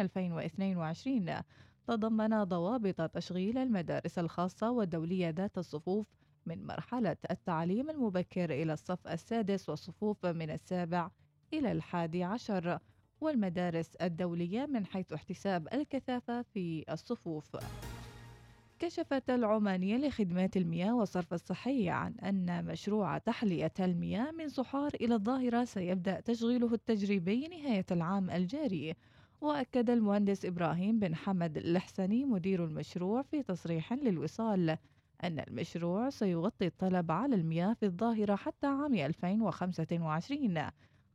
2022 تضمن ضوابط تشغيل المدارس الخاصة والدولية ذات الصفوف من مرحلة التعليم المبكر إلى الصف السادس والصفوف من السابع إلى الحادي عشر والمدارس الدولية من حيث احتساب الكثافة في الصفوف. كشفت العمانية لخدمات المياه والصرف الصحي عن أن مشروع تحلية المياه من صحار إلى الظاهرة سيبدأ تشغيله التجريبي نهاية العام الجاري وأكد المهندس إبراهيم بن حمد الحسني مدير المشروع في تصريح للوصال أن المشروع سيغطي الطلب على المياه في الظاهرة حتى عام 2025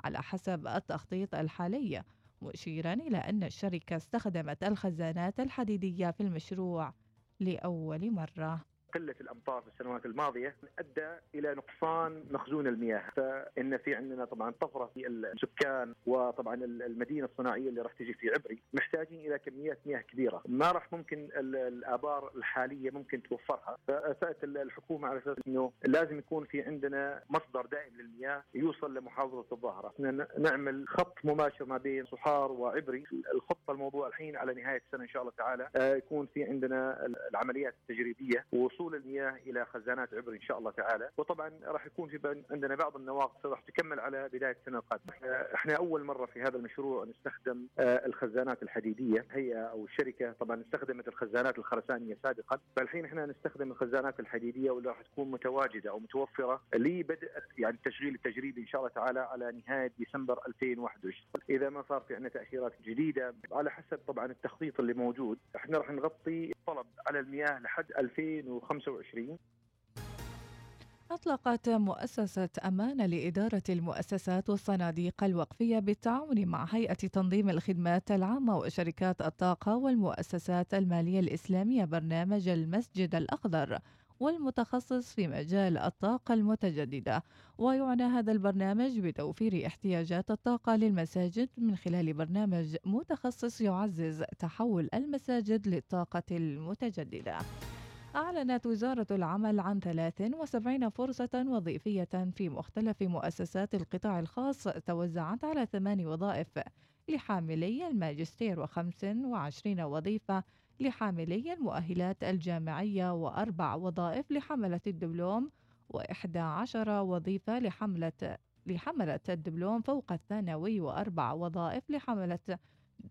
على حسب التخطيط الحالي مشيرا إلى أن الشركة استخدمت الخزانات الحديدية في المشروع لأول مرة. قلة الأمطار في السنوات الماضية أدى إلى نقصان مخزون المياه. فإن في عندنا طبعا طفرة في السكان وطبعا المدينة الصناعية اللي راح تجي في عبري محتاجين إلى كميات مياه كبيرة. ما راح ممكن الآبار الحالية ممكن توفرها. فاسست الحكومة على أساس إنه لازم يكون في عندنا مصدر دائم للمياه يوصل لمحافظة الظاهرة. نعمل خط مباشر ما بين صحار وعبري. الخطة الموضوع الحين على نهاية السنة إن شاء الله تعالى آه، يكون في عندنا العمليات التجريبية ووصول وصول المياه إلى خزانات عبر إن شاء الله تعالى. وطبعا راح يكون في عندنا بعض النواقص راح تكمل على بداية السنة القادمة. إحنا أول مرة في هذا المشروع نستخدم آه، الخزانات الحديدية. هي أو الشركة طبعا استخدمت الخزانات الخرسانية سابقا. فالحين إحنا نستخدم الخزانات الحديدية واللي راح تكون متواجدة أو متوفرة لبدء يعني التشغيل التجريبي إن شاء الله تعالى على نهاية ديسمبر 2021 إذا ما صار في عندنا تاثيرات جديدة على حسب طبعا التخطيط اللي موجود إحنا راح نغطي طلب على المياه لحد 2025 25 أطلقت مؤسسة أمانة لإدارة المؤسسات والصناديق الوقفية بالتعاون مع هيئة تنظيم الخدمات العامة وشركات الطاقة والمؤسسات المالية الإسلامية برنامج المسجد الأخضر والمتخصص في مجال الطاقة المتجددة. ويعنى هذا البرنامج بتوفير احتياجات الطاقة للمساجد من خلال برنامج متخصص يعزز تحول المساجد للطاقة المتجددة. أعلنت وزارة العمل عن 73 فرصة وظيفية في مختلف مؤسسات القطاع الخاص توزعت على ثمان وظائف لحاملي الماجستير و25 وظيفة لحاملي المؤهلات الجامعية وأربع وظائف لحملة الدبلوم وإحدى عشر وظيفة لحملة لحملة الدبلوم فوق الثانوي وأربع وظائف لحملة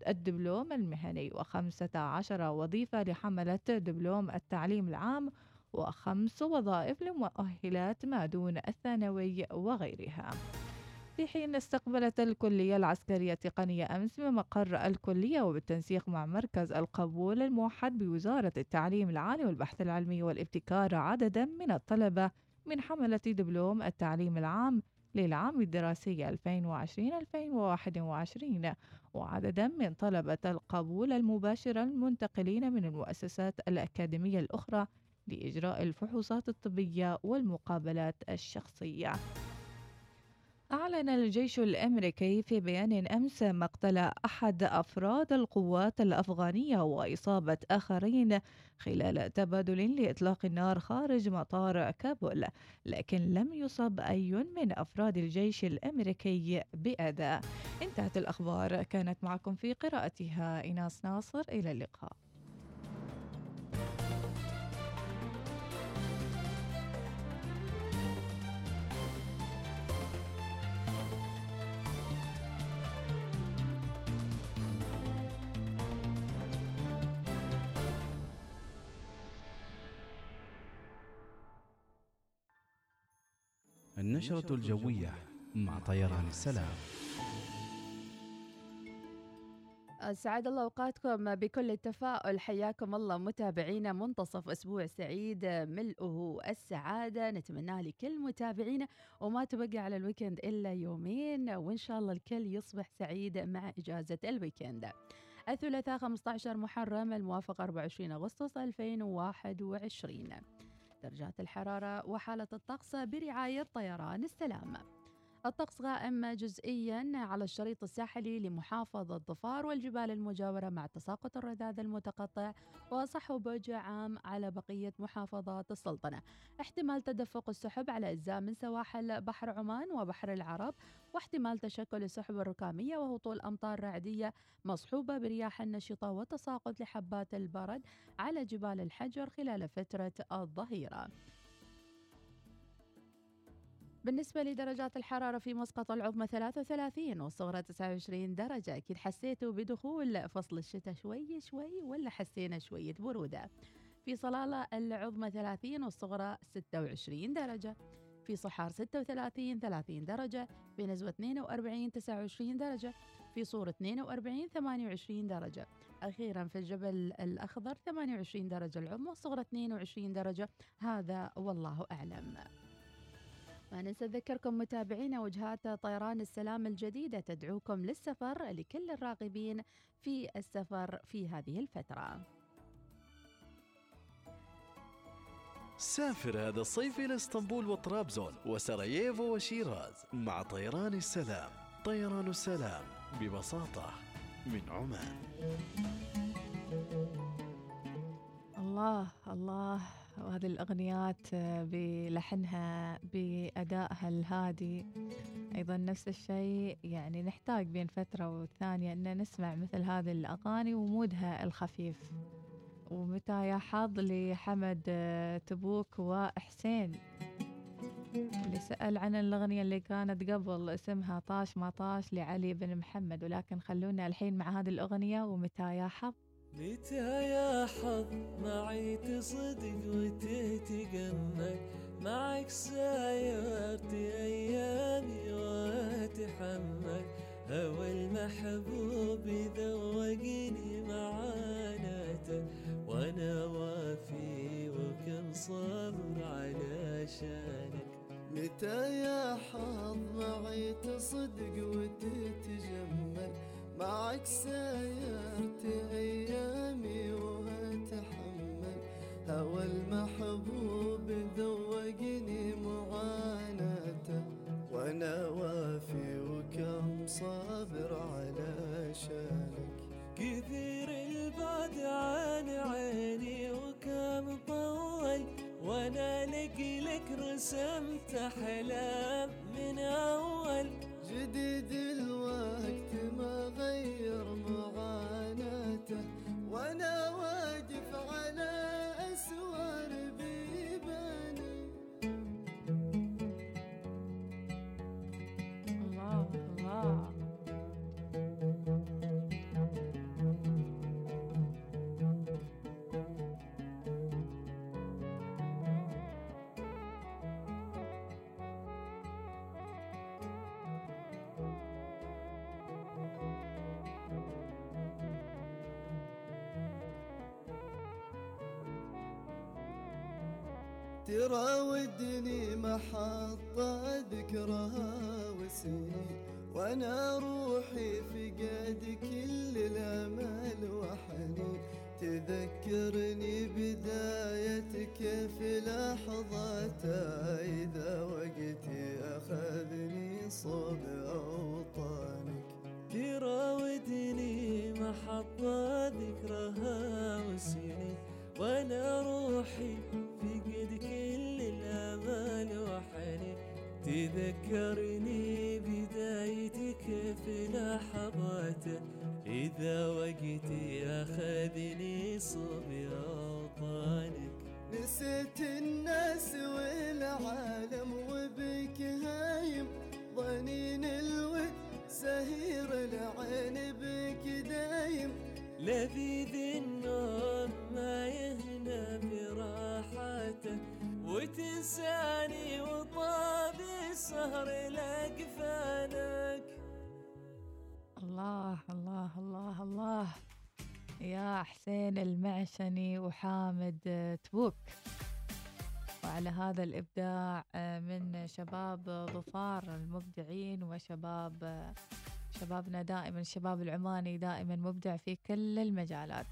الدبلوم المهني وخمسة عشر وظيفة لحملة دبلوم التعليم العام وخمس وظائف لمؤهلات ما دون الثانوي وغيرها. في حين استقبلت الكلية العسكرية التقنية أمس بمقر الكلية وبالتنسيق مع مركز القبول الموحد بوزارة التعليم العالي والبحث العلمي والابتكار عددا من الطلبة من حملة دبلوم التعليم العام للعام الدراسي 2020-2021 وعددا من طلبة القبول المباشر المنتقلين من المؤسسات الأكاديمية الأخرى لإجراء الفحوصات الطبية والمقابلات الشخصية. أعلن الجيش الأمريكي في بيان أمس مقتل أحد أفراد القوات الأفغانية وإصابة آخرين خلال تبادل لإطلاق النار خارج مطار كابول لكن لم يصب أي من أفراد الجيش الأمريكي بأذى انتهت الأخبار. كانت معكم في قراءتها إيناس ناصر. إلى اللقاء. النشرة الجوية مع طيران السلام سعد الله أوقاتكم بكل التفاؤل حياكم الله متابعينا منتصف أسبوع سعيد ملؤه السعادة نتمناه لكل متابعينا وما تبقى على ال weekend إلا يومين وإن شاء الله الكل يصبح سعيد مع إجازة ال weekend. الثلاثاء 15 محرم الموافق 24 أغسطس 2021. درجات الحرارة وحالة الطقس برعاية طيران السلام. الطقس غائم جزئيا على الشريط الساحلي لمحافظة ظفار والجبال المجاورة مع تساقط الرذاذ المتقطع وصحو بوجه عام على بقية محافظات السلطنة. احتمال تدفق السحب على أجزاء من سواحل بحر عمان وبحر العرب واحتمال تشكل السحب الركامية وهطول أمطار رعدية مصحوبة برياح نشطة وتساقط لحبات البرد على جبال الحجر خلال فترة الظهيرة. بالنسبة لدرجات الحرارة في مسقط العظمى 33 والصغرى 29 درجة أكيد حسيتوا بدخول فصل الشتاء شوي شوي ولا حسينا شوية برودة؟ في صلالة العظمى 30 والصغرى 26 درجة في صحار 36 30 درجة في نزوة 42 29 درجة في صور 42 28 درجة. أخيرا في الجبل الأخضر 28 درجة العظمى والصغرى 22 درجة هذا والله أعلم. ما ننسى نذكركم متابعينا وجهات طيران السلام الجديدة تدعوكم للسفر لكل الراغبين في السفر في هذه الفترة. سافر هذا الصيف إلى إسطنبول وطرابزون وسراييفو وشيراز مع طيران السلام. طيران السلام ببساطة من عمان. الله الله. وهذه الأغنيات بلحنها بأدائها الهادي. أيضا نفس الشيء يعني نحتاج بين فترة والثانية أن نسمع مثل هذه الأغاني ومودها الخفيف. ومتى يا حظ لحمد تبوك وحسين. اللي سأل عن الأغنية اللي كانت قبل اسمها طاش ما طاش لعلي بن محمد. ولكن خلونا الحين مع هذه الأغنية ومتى يا حظ؟ متى يا حظ معي تصدق وتتجمل معك سايرت أيامي وأتحمل هوى المحبوب ذوقني معاناته وأنا وافي وكم صبر على شانك. متى يا حظ معي تصدق وتتجمل. معك سايرت أيامي وأتحمل هوى المحبوب ذوقني معاناته وأنا وافي وكم صابر على شانك. كثير البعد عن عيني وكم طول وأنا لك رسمت احلام من أول جديد الوقت تراودني محطة ذكرها وسنين وأنا روحي في قد كل الأمل وحنين. تذكرني بدايتك في لحظتها المعشني وحامد تبوك وعلى هذا الإبداع من شباب ظفار المبدعين وشباب شبابنا دائما الشباب العماني دائما مبدع في كل المجالات.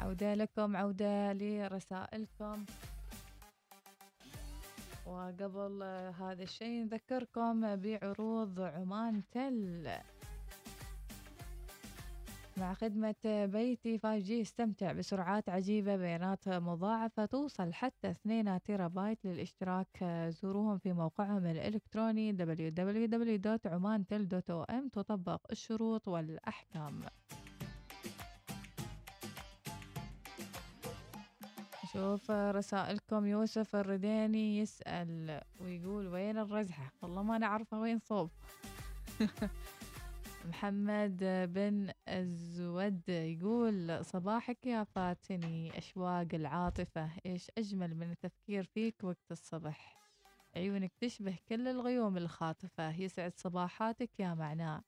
عودة لكم عودة لرسائلكم. وقبل آه، هذا الشيء نذكركم بعروض عمان تل. مع خدمة بيتي 5G استمتع بسرعات عجيبة بيانات مضاعفة توصل حتى 2 تيرا بايت للاشتراك. زوروهم في موقعهم الإلكتروني www.omantel.om تطبق الشروط والأحكام. شوف رسائلكم يوسف الرديني يسأل ويقول وين الرزحة؟ والله ما نعرفه وين صوب. محمد بن الزود يقول صباحك يا فاتني أشواق العاطفة إيش أجمل من التفكير فيك وقت الصبح؟ عيونك تشبه كل الغيوم الخاطفة يسعد صباحاتك يا معناه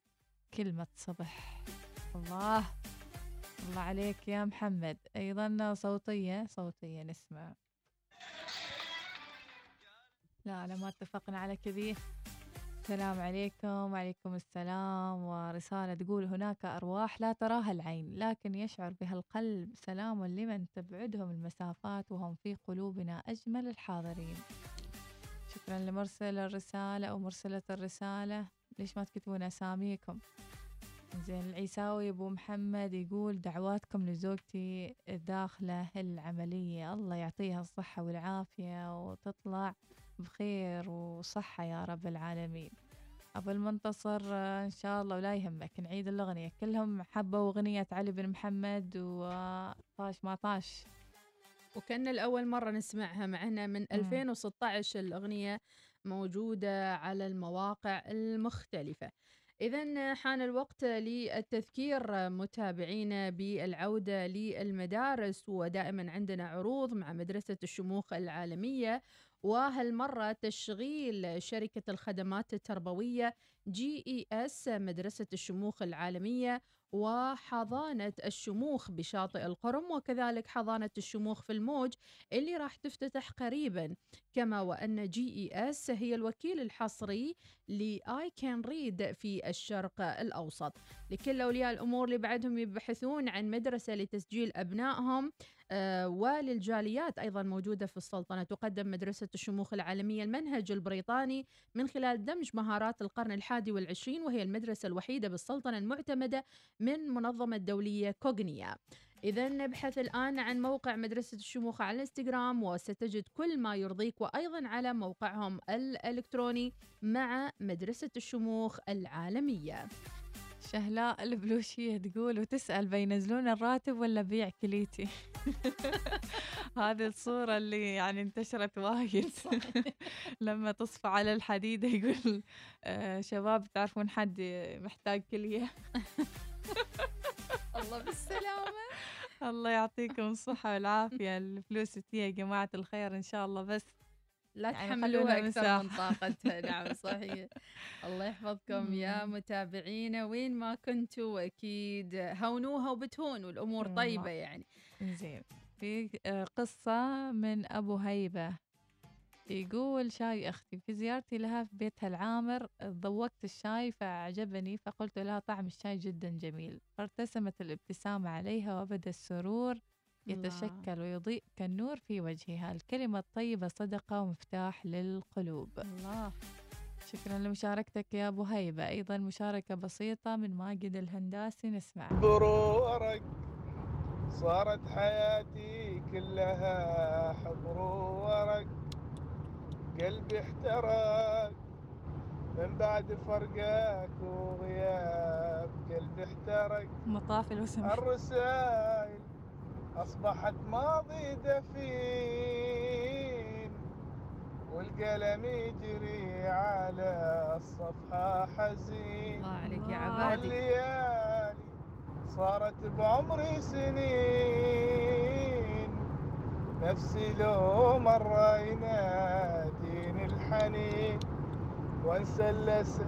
كلمة صبح. الله الله عليك يا محمد. أيضا صوتية صوتية نسمع. لا لا ما اتفقنا على كذي. السلام عليكم وعليكم السلام ورسالة تقول هناك أرواح لا تراها العين لكن يشعر بها القلب سلام لمن تبعدهم المسافات وهم في قلوبنا أجمل الحاضرين. شكرا لمرسل الرسالة أو مرسلة الرسالة. ليش ما تكتبون أساميكم؟ زين العيساوي أبو محمد يقول دعواتكم لزوجتي داخلة العملية. الله يعطيها الصحة والعافية وتطلع بخير وصحة يا رب العالمين. أبو المنتصر آه، إن شاء الله ولا يهمك نعيد الأغنية. كلهم حبوا أغنية علي بن محمد وطاش ما طاش. وكان الأول مرة نسمعها معنا من 2016 الأغنية موجودة على المواقع المختلفة. إذا حان الوقت للتذكير. متابعينا بالعودة للمدارس ودائما عندنا عروض مع مدرسة الشموخ العالمية. وهالمرة تشغيل شركة الخدمات التربوية GES مدرسة الشموخ العالمية وحضانة الشموخ بشاطئ القرم وكذلك حضانة الشموخ في الموج اللي راح تفتتح قريبا. كما وأن GES هي الوكيل الحصري ل I Can Read في الشرق الأوسط. لكل أولياء الأمور اللي بعدهم يبحثون عن مدرسة لتسجيل أبنائهم آه، وللجاليات أيضا موجودة في السلطنة. تقدم مدرسة الشموخ العالمية المنهج البريطاني من خلال دمج مهارات القرن الحادي والعشرين وهي المدرسة الوحيدة بالسلطنة المعتمدة من منظمة دولية كوغنيا. إذا نبحث الآن عن موقع مدرسة الشموخ على الإنستغرام وستجد كل ما يرضيك وأيضا على موقعهم الإلكتروني مع مدرسة الشموخ العالمية. شهلاء البلوشية تقول وتسأل بينزلون الراتب ولا بيع كليتي؟ هذه الصورة اللي يعني انتشرت وايد. لما تصفى على الحديدة يقول آه شباب تعرفون حد محتاج كلية؟ الله بالسلامة. الله يعطيكم الصحة والعافية الفلوس تجي يا جماعة الخير إن شاء الله بس لا يعني تحملوها أكثر من. طاقتها نعم صحيح الله يحفظكم يا مم. متابعينا وين ما كنتوا أكيد هونوها وبتهون والأمور. طيبة يعني زين في آه، قصة من أبو هيبة يقول شاي أختي في زيارتي لها في بيتها العامر ذوقت الشاي فأعجبني فقلت لها طعم الشاي جدا جميل. فارتسمت الابتسامة عليها وبدأ السرور الله. يتشكل ويضيء كالنور في وجهها. الكلمة الطيبة صدقة ومفتاح للقلوب. الله. شكرا لمشاركتك يا أبو هيبة. أيضا مشاركة بسيطة من ماجد الهنداسي نسمع. برورك صارت حياتي كلها حبر ورق. قلبي احترق. من بعد فرقك وغياب قلبي احترق. مطاف الوسم الرسائل أصبحت ماضي دفين والقلم يجري على الصفحة حزين. الله عليك يا. عبادي. والليالي صارت بعمري سنين. نفسي لو مرة يناديني الحنين وانسى الأسى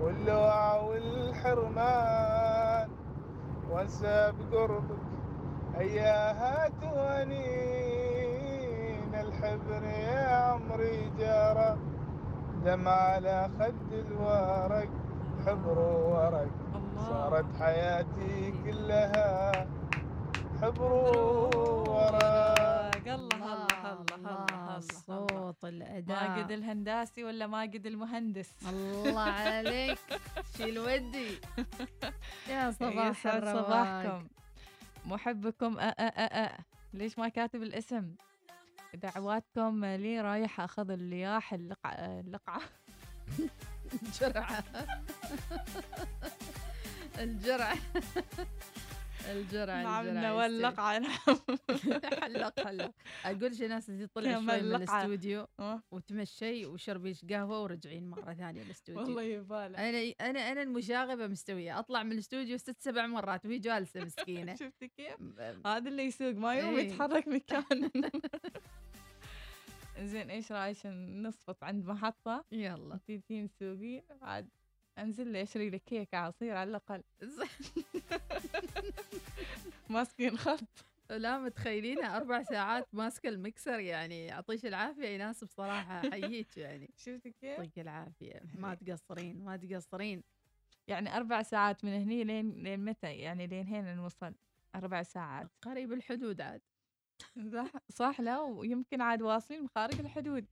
واللوع والحرمان. وانسى بقربك أياها توانين الحبر يا عمري جرى دمع على خد الورق حبر ورق الله. صارت حياتي كلها حبر ورق الله. الله الله الصوت الأداء. ماجد الهنداسي ولا ماجد المهندس؟ الله عليك. شيل ودي. يا صباح الرواق. صباحكم. محبكم أ أ أ أ. ليش ما كاتب الاسم؟ دعواتكم لي رايح أخذ اللياح اللقعة اللقعة. الجرعة. الجرعة. الجرعة نعم. لقعة نعم حلق حلق. أقول شي ناس تطلع كم شوي من. الاستوديو آه، وتمشي وشربيش قهوة ورجعين مرة ثانية الاستوديو. والله يبالع أنا أنا أنا المشاغبة مستوية. أطلع من الاستوديو ست سبع مرات وهي جالسة مسكينة. شفتي كيف؟ هذا اللي يسوق ما يوم إيه. يتحرك مكان زين إيش رأيك نصفط عند محطة؟ يلا. تيجين تسوقين عاد. أنزل لي اشتري لك كيك عصير على الأقل. ماسكين خط. لا متخيلينها أربع ساعات ماسكه المكسر يعني يعطيش العافية. يناسب صراحة حييك يعني. شفتي كيف؟ يعطيك العافية. ما تقصرين ما تقصرين. يعني أربع ساعات من هني لين لين متى؟ يعني لين هنا نوصل؟ أربع ساعات. قريب الحدود عاد. صح صح لا ويمكن عاد واصلين خارج الحدود.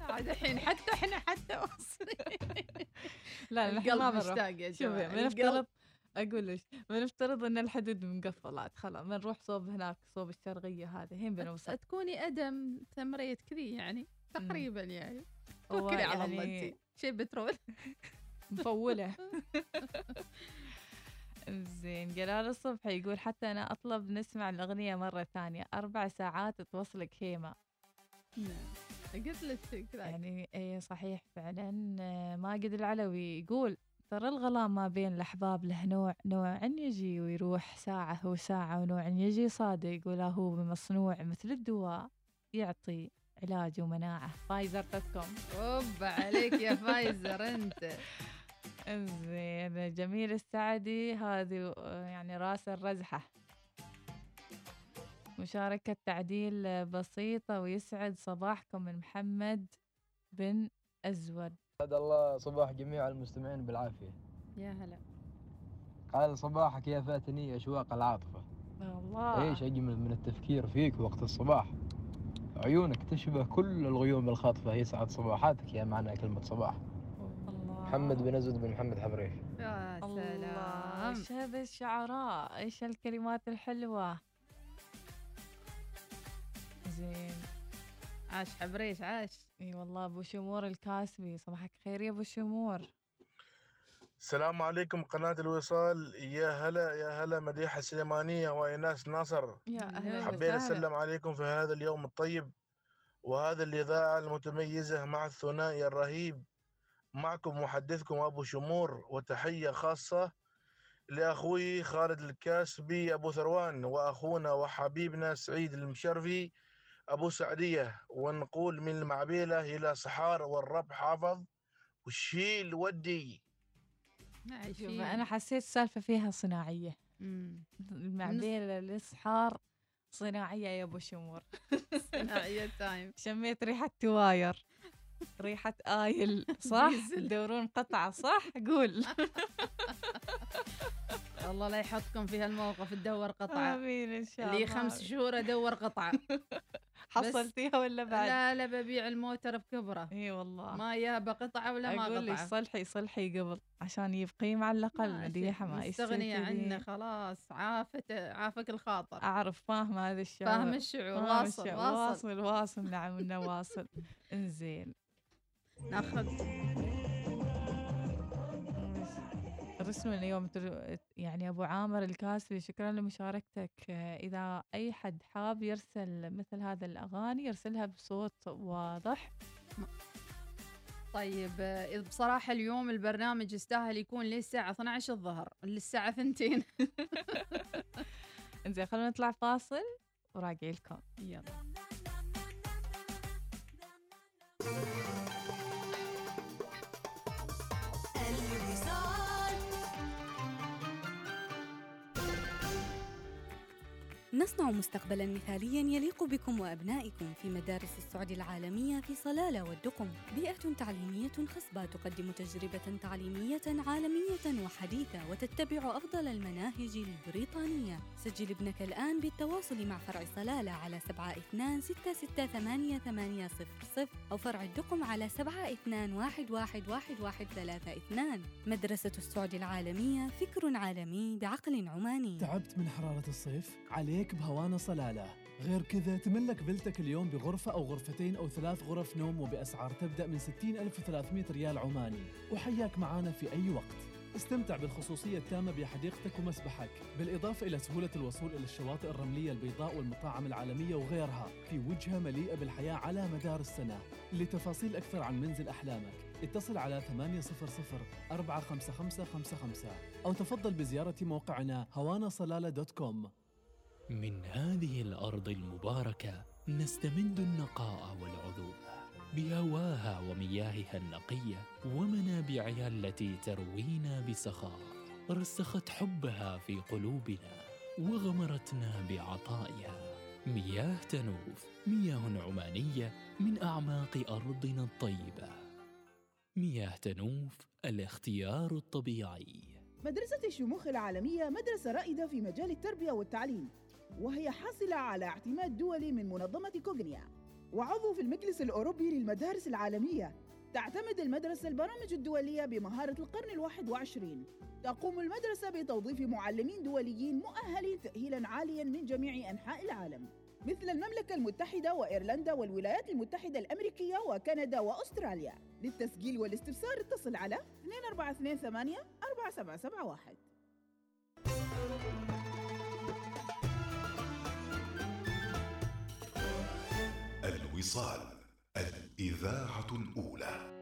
عاد الحين حتى إحنا حتى لا ما القلب بنروح. مشتاق يا شوفي بنفترض أقول لك بنفترض إن الحدود مقفلات خلاص بنروح صوب هناك صوب الشرقية هذا هين بنوصل. تكوني أدم ثمرية كذي يعني تقريبا يعني. توكلي على الله يعني انت. شيء بترول. مفولة. زين جلال الصبح يقول حتى أنا أطلب نسمع الأغنية مرة ثانية. أربع ساعات توصلك هيمة قلت لك يعني إيه صحيح فعلا آه، ماجد العلوي يقول ترى الغلام ما بين الأحباب له نوع نوع يجي ويروح ساعة وساعة ونوع يجي صادق ولا هو بمصنوع مثل الدواء يعطي علاج ومناعة. Pfizer dot com. أوبا عليك يا فايزر أنت. زين جميل السعدي. هذه آه، يعني رأس الرزحة. مشاركة تعديل بسيطة ويسعد صباحكم من محمد بن أزود. سعد الله صباح جميع المستمعين بالعافية. يا هلا. قال صباحك يا فاتني أشواق العاطفة. الله. إيش أجمل من التفكير فيك وقت الصباح؟ عيونك تشبه كل الغيوم الخاطفة. يسعد صباحاتك يا معنى كلمة صباح. الله محمد بن أزود بن محمد حبريش يا سلام. إيش هذا الشعراء؟ إيش الكلمات الحلوة؟ زين. عاش حبريش عاش. إي والله أبو شمور الكاسبي صباحك خير يا أبو شمور. السلام عليكم قناة الوصال. يا هلا يا هلا مديحة سليمانية وإيناس ناصر. يا أهلا حبيت وسهلا. أسلم عليكم في هذا اليوم الطيب وهذا الإذاعة المتميزة مع الثنائي الرهيب. معكم محدثكم أبو شمور وتحية خاصة لأخوي خالد الكاسبي أبو ثروان وأخونا وحبيبنا سعيد المشرفي. أبو سعدية ونقول من المعبيلة إلى صحار والرب حافظ والشيل ودي. شوف عايشين أنا حسيت السالفة فيها صناعية. المعبيلة الإصحار صناعية يا أبو شمور. صناعية time شميت ريحة تواير ريحة oil صح؟ ديزل. تدورون قطعة صح؟ قول. الله لا يحطكم في هالموقف تدور قطعة. آمين إن شاء الله. اللي خمس شهور أدور قطعة. حصلتيها ولا بعد؟ لا لا ببيع الموتر بكبره. اي والله ما يابا قطعة ولا ما أقول لك قطعة؟ صلحي صلحي قبل عشان يبقي ما مديحة شيء، ما يستهتري. عنه خلاص عافت عافك الخاطر. أعرف فاهمة هذا الشعور. فاهم الشعور واصل الشعور. واصل. واصل واصل نعم إنه واصل. إنزين. ناخذ رسلوا لنا يوم تر- يعني أبو عامر الكاسبي شكرا لمشاركتك. إذا أي حد حاب يرسل مثل هذا الأغاني يرسلها بصوت واضح. طيب آه، بصراحة اليوم البرنامج يستاهل يكون للساعة 12 الظهر للساعة 2 إنزين خلونا نطلع فاصل وراجع لكم. يلا. نصنع مستقبلا مثاليا يليق بكم وأبنائكم في مدارس السعد العالمية في صلالة والدقم بيئة تعليمية خصبة تقدم تجربة تعليمية عالمية وحديثة وتتبع أفضل المناهج البريطانية. سجل ابنك الآن بالتواصل مع فرع صلالة على 72668800 أو فرع الدقم على 72111132 مدرسة السعد العالمية فكر عالمي بعقل عماني. تعبت من حرارة الصيف؟ عليك؟ بهوانا صلالة. غير كذا تملك فيلتك اليوم بغرفة أو غرفتين أو ثلاث غرف نوم وبأسعار تبدأ من 60300 ريال عماني. وحياك معانا في أي وقت. استمتع بالخصوصية التامة بحديقتك ومسبحك بالإضافة إلى سهولة الوصول إلى الشواطئ الرملية البيضاء والمطاعم العالمية وغيرها في وجهة مليئة بالحياة على مدار السنة. لتفاصيل أكثر عن منزل أحلامك اتصل على 800 45555 أو تفضل بزيارة موقعنا هوانا دوت كوم. من هذه الأرض المباركة نستمد النقاء والعذوبة بهواها ومياهها النقية ومنابعها التي تروينا بسخاء رسخت حبها في قلوبنا وغمرتنا بعطائها. مياه تنوف مياه عمانية من أعماق أرضنا الطيبة. مياه تنوف الاختيار الطبيعي. مدرسة الشموخ العالمية مدرسة رائدة في مجال التربية والتعليم. وهي حاصلة على اعتماد دولي من منظمة كوغنيا. وعضو في المجلس الأوروبي للمدارس العالمية تعتمد المدرسة البرامج الدولية بمهارة القرن الواحد وعشرين. تقوم المدرسة بتوظيف معلمين دوليين مؤهلين تأهيلا عاليا من جميع أنحاء العالم. مثل المملكة المتحدة وإيرلندا والولايات المتحدة الأمريكية وكندا وأستراليا. للتسجيل والاستفسار اتصل على 2428 4771 الوصال الإذاعة الأولى.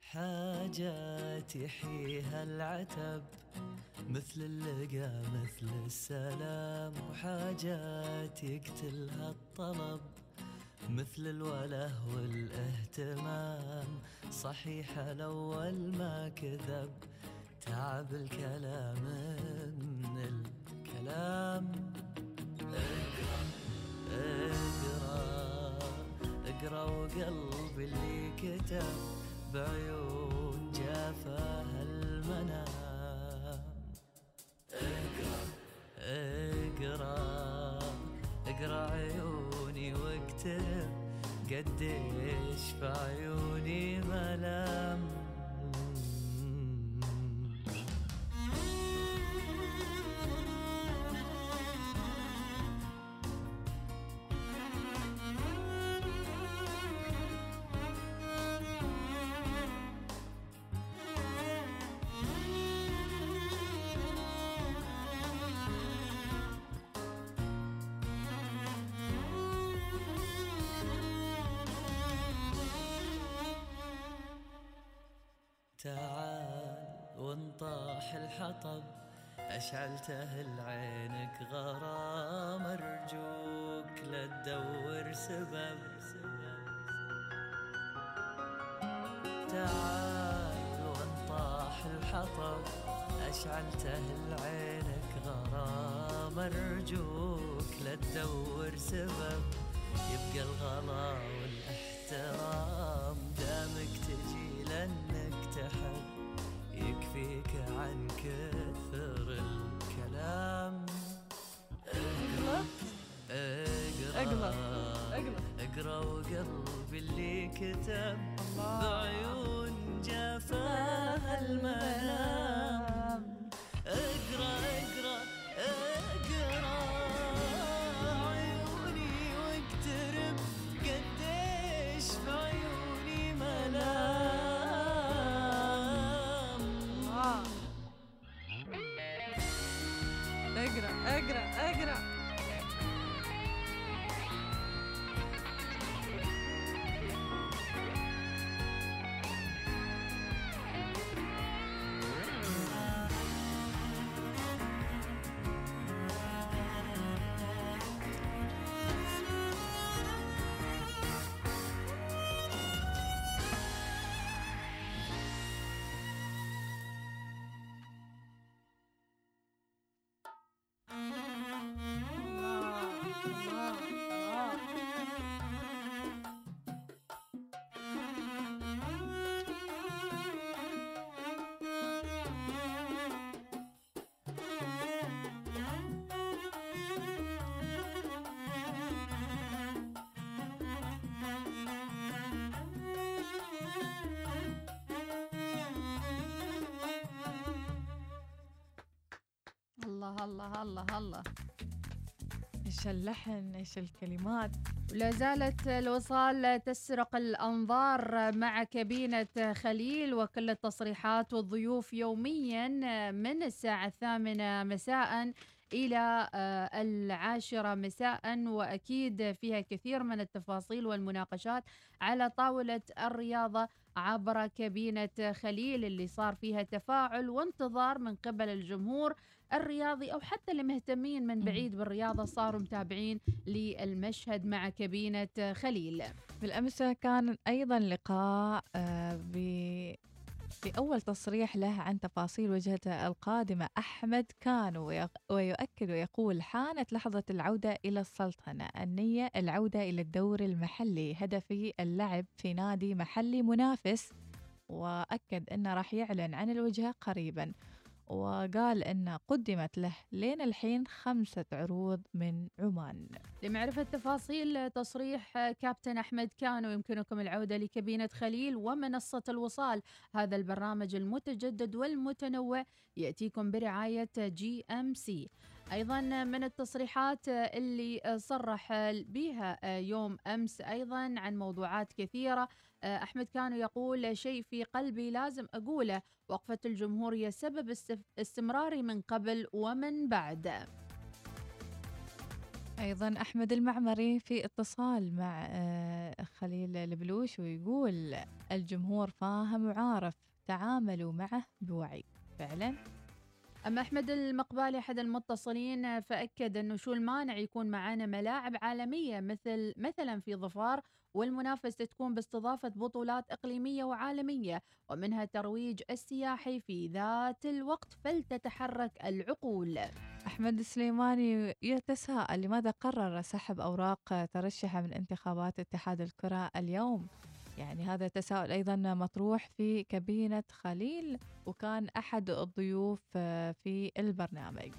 حاجات يحييها العتب مثل اللقى مثل السلام وحاجات يقتلها الطلب. مثل الوله والاهتمام. صحيح الأول ما كذب تعب الكلام من الكلام. اقرأ اقرأ اقرأ وقلبي اللي كتب بعيون جافاه المنام. اقرأ اقرأ اقرأ عيوني واكتب قديش في عيوني ملام تعال وانطاح الحطب. أشعلته لعينك غرام أرجوك لا تدور سبب. تعال وانطاح الحطب. أشعلته لعينك غرام أرجوك لا تدور سبب. يبقى الغلا والإحترام دامك تجي لأنك تحب يكفيك عن كثر الله الله الله. إيش اللحن إيش الكلمات؟ ولا زالت الوصال تسرق الأنظار مع كابينة خليل وكل التصريحات والضيوف يوميا من الساعة الثامنة مساء إلى آه، العاشرة مساء. وأكيد فيها كثير من التفاصيل والمناقشات على طاولة الرياضة عبر كابينة خليل اللي صار فيها تفاعل وانتظار من قبل الجمهور الرياضي أو حتى اللي مهتمين من بعيد بالرياضة صاروا متابعين للمشهد مع كابينة خليل. بالأمس كان أيضا لقاء آه، ب بأول تصريح له عن تفاصيل وجهته القادمة. أحمد كان ويؤكد ويقول حانت لحظة العودة إلى السلطنة النية العودة إلى الدور المحلي. هدفي اللعب في نادي محلي منافس. وأكد أنه راح يعلن عن الوجهة قريبا. وقال أن قدمت له لين الحين خمسة عروض من عمان. لمعرفة تفاصيل تصريح كابتن أحمد كانو يمكنكم العودة لكابينة خليل ومنصة الوصال. هذا البرنامج المتجدد والمتنوع يأتيكم برعاية GMC. أيضا من التصريحات اللي صرح بها يوم أمس أيضا عن موضوعات كثيرة. أحمد كانو يقول شيء في قلبي لازم أقوله. وقفة الجمهور هي سبب استمراري من قبل ومن بعد. أيضا أحمد المعمري في اتصال مع آه، خليل البلوش ويقول الجمهور فاهم وعارف تعاملوا معه بوعي. فعلا. أما أحمد المقبالي أحد المتصلين فأكد أنه شو المانع يكون معنا ملاعب عالمية مثل مثلا في ظفار والمنافسة تكون باستضافة بطولات إقليمية وعالمية ومنها ترويج السياحي في ذات الوقت فلتتحرك العقول. أحمد السليماني يتساءل لماذا قرر سحب أوراق ترشحه من انتخابات اتحاد الكرة اليوم؟ يعني هذا تساؤل أيضا مطروح في كابينة خليل وكان أحد الضيوف آه، في البرنامج.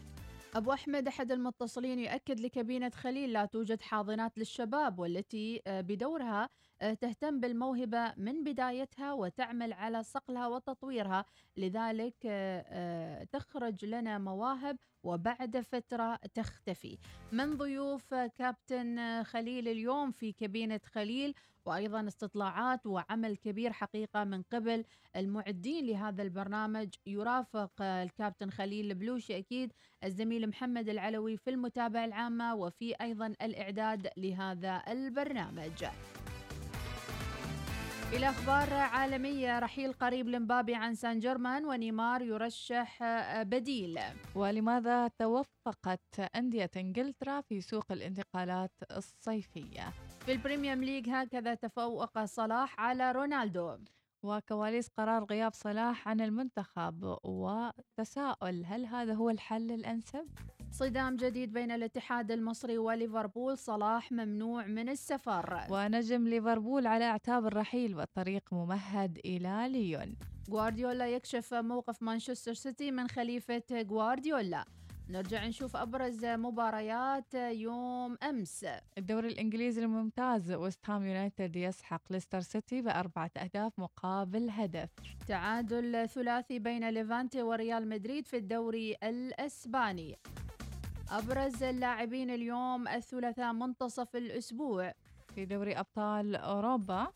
أبو أحمد أحد المتصلين يؤكد لكابينة خليل لا توجد حاضنات للشباب والتي آه، بدورها آه، تهتم بالموهبة من بدايتها وتعمل على صقلها وتطويرها. لذلك تخرج لنا مواهب وبعد فترة تختفي. من ضيوف كابتن خليل اليوم في كابينة خليل وأيضا استطلاعات وعمل كبير حقيقة من قبل المعدين لهذا البرنامج. يرافق الكابتن خليل البلوشي أكيد الزميل محمد العلوي في المتابعة العامة وفي أيضا الإعداد لهذا البرنامج. إلى أخبار عالمية رحيل قريب لمبابي عن سان جيرمان ونيمار يرشح بديل. ولماذا توفقت أندية إنجلترا في سوق الانتقالات الصيفية؟ في ال Premier League هكذا تفوق صلاح على رونالدو. وكواليس قرار غياب صلاح عن المنتخب وتساؤل هل هذا هو الحل الأنسب؟ صدام جديد بين الاتحاد المصري وليفربول صلاح ممنوع من السفر. ونجم ليفربول على اعتاب الرحيل والطريق ممهد إلى ليون. غوارديولا يكشف موقف مانشستر سيتي من خليفة غوارديولا. نرجع نشوف أبرز مباريات يوم أمس. الدوري الإنجليزي الممتاز ويست هام يونايتد يسحق ليستر سيتي بأربعة أهداف مقابل هدف. تعادل ثلاثي بين ليفانتي وريال مدريد في الدوري الأسباني. أبرز اللاعبين اليوم الثلاثاء منتصف الأسبوع. في دوري أبطال أوروبا.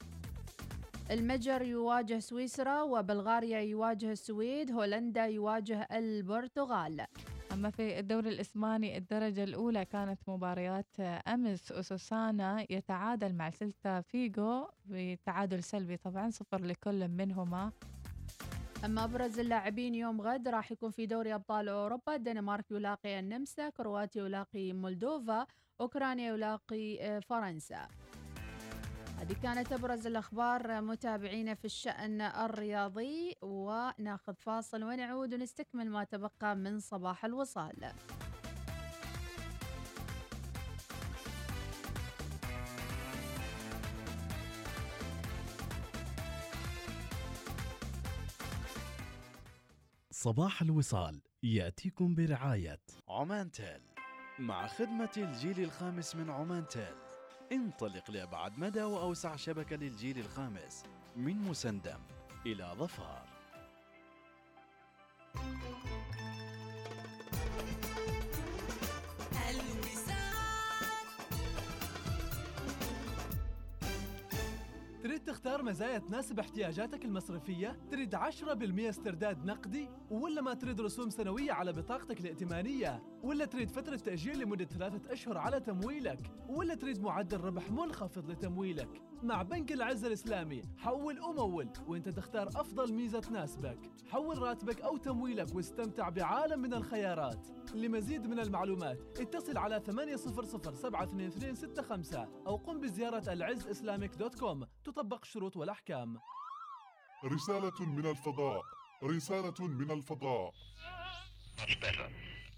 المجر يواجه سويسرا وبلغاريا يواجه السويد هولندا يواجه البرتغال. أما في الدوري الإسباني الدرجة الأولى كانت مباريات أمس أوسوسانا يتعادل مع سيلتا فيجو بتعادل سلبي طبعا صفر لكل منهما. أما أبرز اللاعبين يوم غد راح يكون في دوري أبطال أوروبا الدنمارك يلاقي النمسا كرواتيا يلاقي مولدوفا أوكرانيا يلاقي آه، فرنسا. هذه كانت أبرز الأخبار متابعينا في الشأن الرياضي وناخذ فاصل ونعود ونستكمل ما تبقى من صباح الوصال. صباح الوصال يأتيكم برعاية عمان تيل. مع خدمة الجيل الخامس من عمان تيل. انطلق لأبعد مدى وأوسع شبكة للجيل الخامس من مسندم إلى ظفار. تختار مزايا تناسب احتياجاتك المصرفية؟ تريد 10% استرداد نقدي؟ ولا ما تريد رسوم سنوية على بطاقتك الائتمانية؟ ولا تريد فترة تأجيل لمدة ثلاثة أشهر على تمويلك؟ ولا تريد معدل ربح منخفض لتمويلك؟ مع بنك العز الإسلامي. حول ومول وإنت تختار أفضل ميزة تناسبك. حول راتبك أو تمويلك واستمتع بعالم من الخيارات. لمزيد من المعلومات اتصل على 800 72265 أو قم بزيارة العز إسلامك دوت كوم. تطبق الشروط والأحكام. رسالة من الفضاء. رسالة من الفضاء.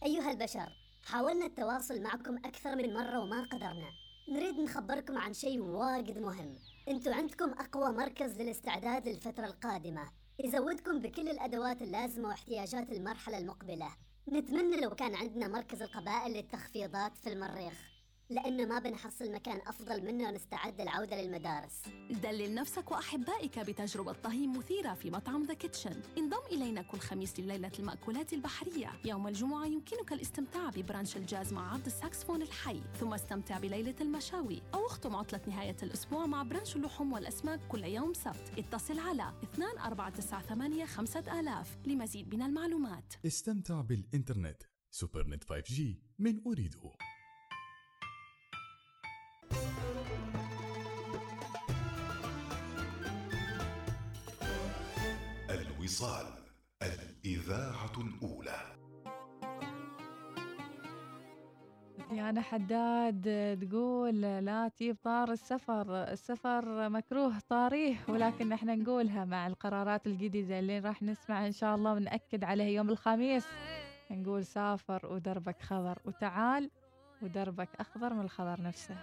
أيها البشر حاولنا التواصل معكم أكثر من مرة وما قدرنا. نريد نخبركم عن شيء واجد مهم. أنتوا عندكم أقوى مركز للاستعداد للفترة القادمة. يزودكم بكل الأدوات اللازمة واحتياجات المرحلة المقبلة. نتمنى لو كان عندنا مركز القبائل للتخفيضات في المريخ. لأنه ما بنحصل مكان أفضل منه نستعد للعودة للمدارس. دلل نفسك وأحبائك بتجربة طهي مثيرة في مطعم The Kitchen انضم إلينا كل خميس لليلة المأكولات البحرية. يوم الجمعة يمكنك الاستمتاع ب brunch الجاز مع عرض الساكسفون الحي. ثم استمتع بليلة المشاوي. أو اختم عطلة نهاية الأسبوع مع brunch اللحوم والأسماك كل يوم سبت. اتصل على 2498 5000 لمزيد من المعلومات. استمتع بالإنترنت. سوبرنت 5G من أريده الوصال الإذاعة الأولى. ديانا حداد تقول لا تجيب طار السفر. السفر مكروه طاريه ولكن إحنا نقولها مع القرارات الجديدة اللي راح نسمع إن شاء الله ونأكد عليها يوم الخميس. نقول سافر ودربك خضر وتعال ودربك أخضر من الخضر نفسه.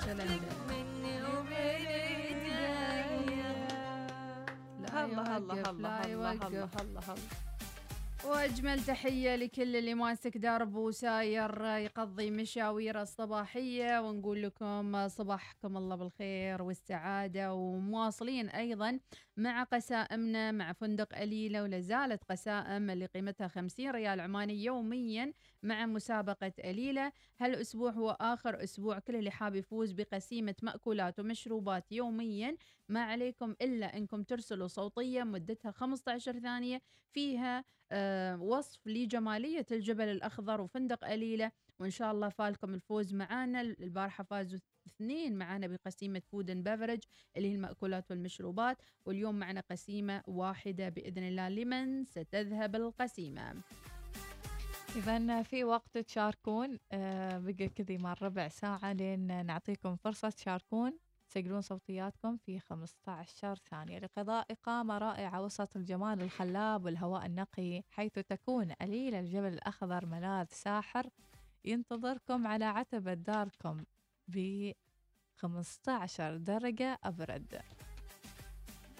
الكلام ده. الله الله الله الله الله الله. وأجمل تحية لكل اللي ماسك درب وساير يقضي مشاويره الصباحية ونقول لكم صباحكم الله بالخير والسعادة ومواصلين أيضا مع قسائمنا مع فندق أليلة ولا زالت قسائم اللي قيمتها 50 ريال عماني يوميا مع مسابقة أليلة. هالأسبوع هو آخر أسبوع كل اللي حاب يفوز بقسيمة مأكولات ومشروبات يوميا. ما عليكم إلا أنكم ترسلوا صوتية مدتها 15 ثانية فيها آه وصف لجمالية الجبل الأخضر وفندق أليلة. وإن شاء الله فالكم الفوز معانا. البارحة فازوا اثنين معانا بقسيمة food and beverage اللي هي المأكولات والمشروبات واليوم معنا قسيمة واحدة بإذن الله. لمن ستذهب القسيمة؟ إذا في وقت تشاركون. آه، بقى كذي مع ربع ساعة لين نعطيكم فرصة تشاركون. تسجلون صوتياتكم في 15 ثانية لقضاء إقامة رائعة وسط الجمال الخلاب والهواء النقي حيث تكون قليلة الجبل الأخضر ملاذ ساحر. ينتظركم على عتبة داركم 15 درجة أبرد.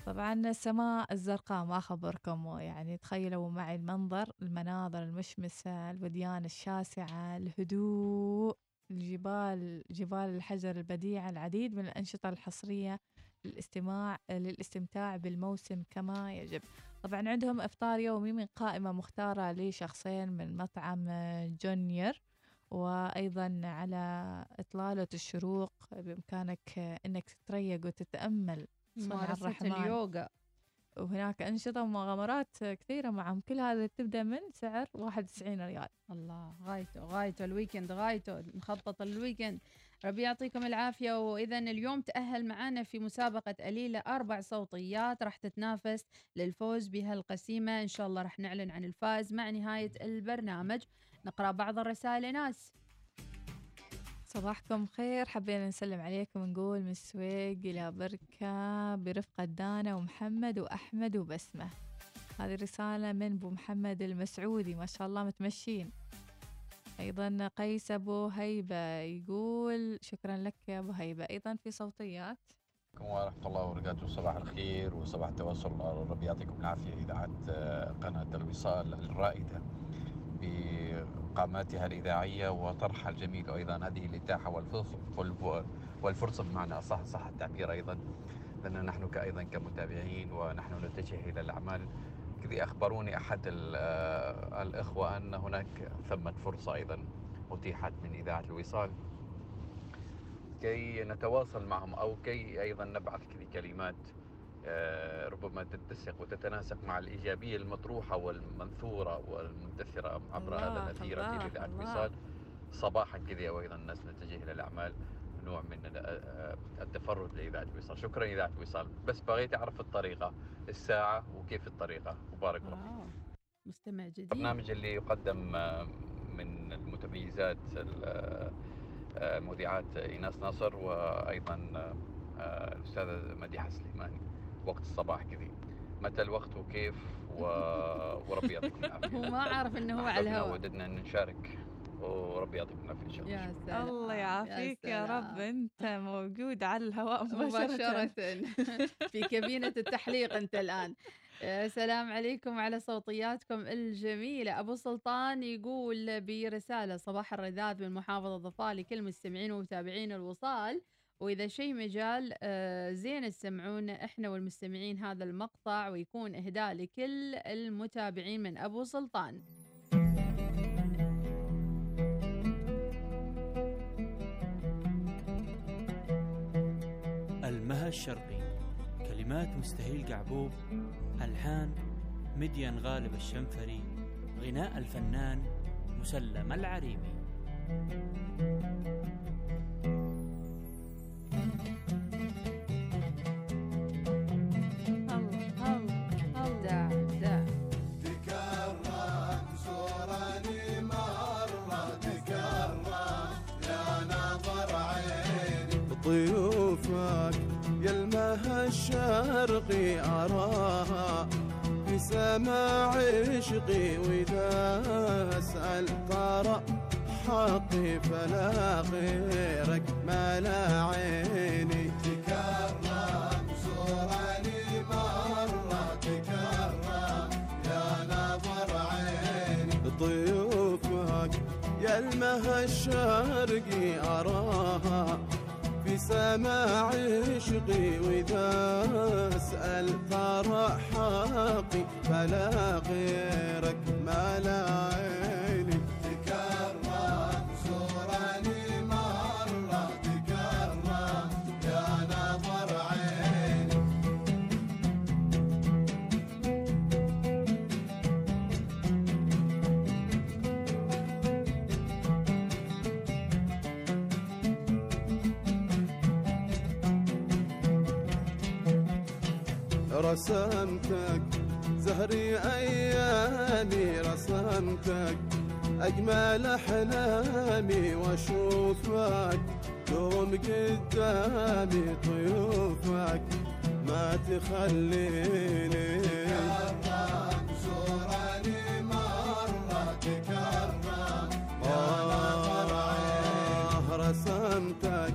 طبعا السماء الزرقاء ما أخبركم يعني تخيلوا معي المنظر المناظر المشمسة الوديان الشاسعة الهدوء الجبال جبال الحجر البديعة العديد من الأنشطة الحصرية للاستماع للاستمتاع بالموسم كما يجب. طبعا عندهم إفطار يومي من قائمة مختارة لشخصين من مطعم جونيبر. وأيضا على إطلالة الشروق بإمكانك أنك تتريق وتتأمل ممارسة الرحمن. اليوغا. وهناك أنشطة ومغامرات كثيرة معهم كل هذا تبدأ من سعر 91 ريال. الله غايته غايته ال weekend غايته نخطط ال weekend. ربي يعطيكم العافية. وإذا اليوم تأهل معنا في مسابقة أليلة أربع صوتيات. راح تتنافس للفوز بهالقسيمة. إن شاء الله راح نعلن عن الفائز مع نهاية البرنامج. نقرأ بعض الرسائل ناس. صباحكم خير. حبينا نسلم عليكم ونقول من السويق إلى بركة برفقة دانا ومحمد وأحمد وبسمة. هذه رسالة من أبو محمد المسعودي. ما شاء الله متمشين. أيضا قيس أبو هيبة يقول شكرا لك يا أبو هيبة. أيضا في صوتيات. عليكم ورحمة الله وبركاته. صباح الخير وصباح التواصل. ربي يعطيكم العافية إذاعة قناة الوصال الرائدة. بقاماتها الإذاعية وطرحها الجميل وأيضا هذه الإتاحة والفرصة والف- والفرصة بمعنى أصح صح التعبير أيضا لأن نحن أيضا كمتابعين ونحن نتجه إلى الأعمال. كذا أخبروني أحد آه، الإخوة أن هناك ثمة فرصة أيضا أتيحت من إذاعة الوصال. كي نتواصل معهم أو كي أيضا نبعث كذي كلمات. ربما تتسق وتتناسق مع الإيجابية المطروحة والمنثورة والمندثره عبر هذا اثير اذاعه الله. الوصال صباحا كذا وأيضا الناس نتجه إلى الأعمال نوع من ال- آه، التفرد لإذاعة الوصال شكرا إذاعة الوصال بس بغيت أعرف الطريقة الساعة وكيف الطريقة؟ مبارك الله مستمع جديد. البرنامج اللي يقدم آه، من المتميزات ال- آه، آه، مذيعات إيناس ناصر وأيضا آه، آه، الأستاذة مديحة سليماني. وقت الصباح كذي. متى الوقت وكيف و... وربي يعطيكم العافية. هو ما عارف إنه هو على الهواء. وددنا إن نشارك. وربي يعطيكم العافية إن شاء الله. يا سلام. الله يعافيك يا, سلام. رب. أنت موجود على الهواء مباشرة, مباشرة. في كابينة التحليق أنت الآن. يا سلام عليكم على صوتياتكم الجميلة. أبو سلطان يقول برسالة صباح الرذاذ من محافظة ضفاء لكل مستمعين ومتابعين الوصال. وإذا شيء مجال آه، زين تسمعونا إحنا والمستمعين هذا المقطع ويكون إهداء لكل المتابعين من أبو سلطان. المها الشرقي كلمات مستهيل قعبوب ألحان مدين غالب الشنفري غناء الفنان مسلم العريمي. شرقي أراها في سماع عشقي وإذا أسأل ترى حقي فلا غيرك ما لا عيني. تكرم مرة تكرم يا نظر عيني ضيوفك يا المها الشرقي أراها سماع عشقي وإذا أسأل ترى حقي فلا غيرك ما لا رسمتك. زهري أيامي رسمتك. أجمل أحلامي وأشوفك. دوم قدامي طيوفك ما تخليني زورني مرة تكرم. آه رسمتك.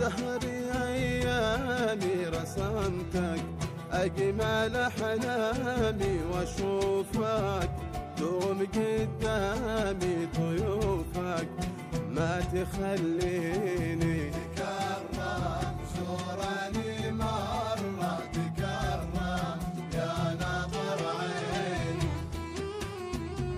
زهري أيامي رسمتك. أجمل أحلامي وأشوفك دوم قدامي طيوفك ما تخليني تكرم زورني مرة تكرم. يا نظر عيني.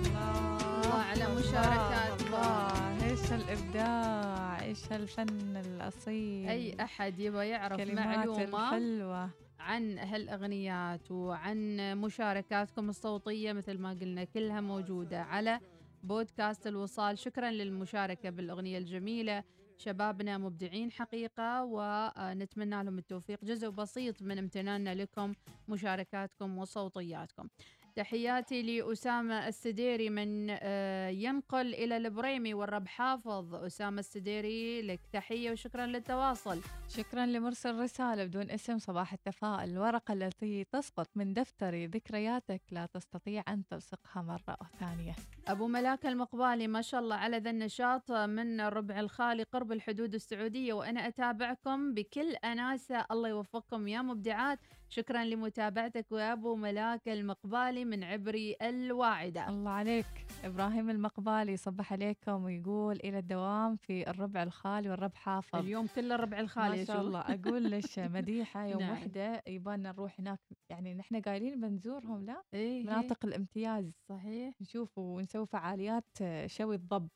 الله على مشاركات الله إيش الإبداع إيش الفن الأصيل. أي أحد يبغى يعرف كلمات معلومة؟ الحلوة. عن هالأغنيات وعن مشاركاتكم الصوتية مثل ما قلنا كلها موجودة على بودكاست الوصال. شكرا للمشاركة بالأغنية الجميلة. شبابنا مبدعين حقيقة ونتمنى لهم التوفيق. جزء بسيط من امتناننا لكم مشاركاتكم وصوتياتكم. تحياتي لأسامة السديري من آه، ينقل إلى البريمي والرب حافظ. أسامة السديري لك تحية وشكرا للتواصل. شكرا لمرسل رسالة بدون اسم صباح التفاؤل. الورقة التي تسقط من دفتري ذكرياتك لا تستطيع أن تلصقها مرة ثانية. أبو ملاك المقبالي ما شاء الله على ذا النشاط من الربع الخالي قرب الحدود السعودية وأنا أتابعكم بكل أناسة. الله يوفقكم يا مبدعات. شكرا لمتابعتك يا أبو ملاك المقبالي من عبري الواعدة. الله عليك. إبراهيم المقبالي صبح عليكم ويقول إلى الدوام في الربع الخالي والرب حافظ. اليوم كل الربع الخالي ما شاء. الله. أقول ليش مديحة يوم نعم. وحدة يبانا نروح هناك. يعني نحن قايلين بنزورهم لا؟ إيه. مناطق الامتياز. صحيح. نشوف ونسوي فعاليات شوي الضب.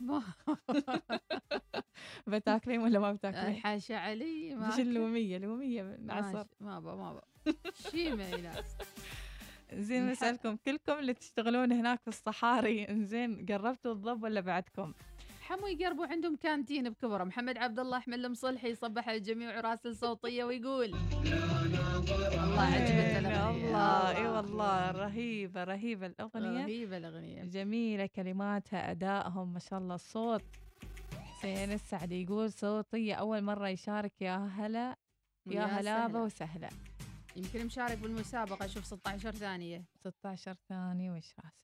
بتاكلين ولا ما بتاكلين؟ حاشا علي ما مش. اللومية لومية نعصر ماشي، ما با ما با شي ما زين نسألكم كلكم اللي تشتغلون هناك في الصحاري زين قربتوا الضب ولا بعدكم؟ حمو يقربوا عندهم كانتين بكبره محمد عبد الله أحمد المصلحي يصبح على الجميع وراسل صوتيه ويقول الله عجبتنا الله الأغنية. الله. اي والله. رهيبة رهيبة الأغنية. رهيبة الأغنية. جميلة كلماتها أدائهم ما شاء الله. الصوت حسين السعد يقول صوتية أول مرة يشارك يا هلا يا سهلا. وسهلا يمكن مشارك بالمسابقة. شوف 16 ثانية. 16 ثانية وش راسه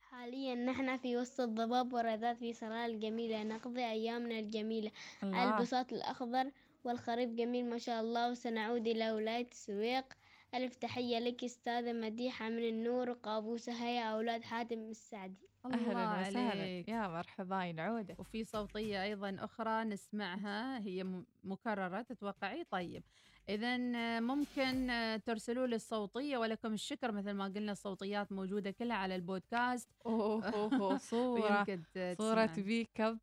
حاليا نحن في وسط الضباب والرذاذ في صلاة الجميلة. نقضي أيامنا الجميلة. الله. البساط الأخضر والخريف جميل ما شاء الله. وسنعود إلى ولاية السويق. ألف تحية لك أستاذة مديحة من النور وقابوسها يا أولاد حاتم السعدي. الله أهلا وسهلا. عليك. يا مرحبا. ينعوده وفي صوتية أيضا أخرى نسمعها. هي مكررة. تتوقعي؟ طيب. إذا ممكن آه، ترسلوا لي الصوتية ولكم الشكر. مثل ما قلنا الصوتيات موجودة كلها على البودكاست. أوه أوه صورة. ت- صورة تسمعن. بيك أب.